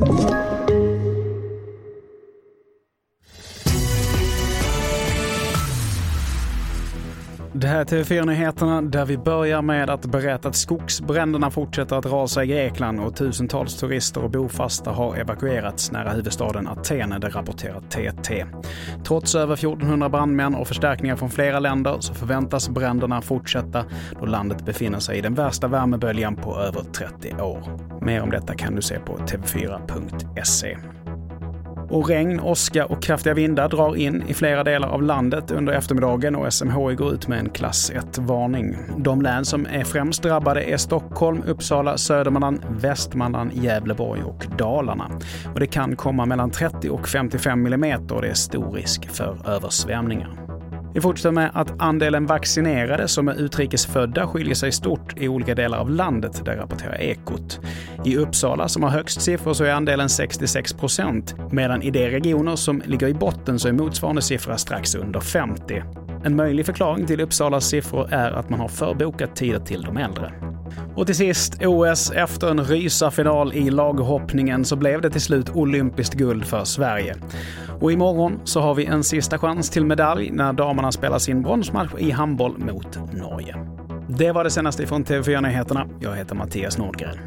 Thank you. Det här är TV4-nyheterna där vi börjar med att berätta att skogsbränderna fortsätter att rasa i Grekland och tusentals turister och bofasta har evakuerats nära huvudstaden Aten, det rapporterar TT. Trots över 1400 brandmän och förstärkningar från flera länder så förväntas bränderna fortsätta då landet befinner sig i den värsta värmeböljan på över 30 år. Mer om detta kan du se på tv4.se. Och regn, åska och kraftiga vindar drar in i flera delar av landet under eftermiddagen och SMHI går ut med en klass 1-varning. De län som är främst drabbade är Stockholm, Uppsala, Södermanland, Västmanland, Gävleborg och Dalarna. Och det kan komma mellan 30 och 55 mm och det är stor risk för översvämningar. Vi fortsätter med att andelen vaccinerade som är utrikesfödda skiljer sig stort i olika delar av landet, det rapporterar Ekot. I Uppsala, som har högst siffror, så är andelen 66 procent, medan i de regioner som ligger i botten så är motsvarande siffra strax under 50. En möjlig förklaring till Uppsalas siffror är att man har förbokat tider till de äldre. Och till sist, OS. Efter en rysarfinal i laghoppningen så blev det till slut olympiskt guld för Sverige. Och imorgon så har vi en sista chans till medalj när damerna spelar sin bronsmatch i handboll mot Norge. Det var det senaste från TV4 Nyheterna. Jag heter Mattias Nordgren.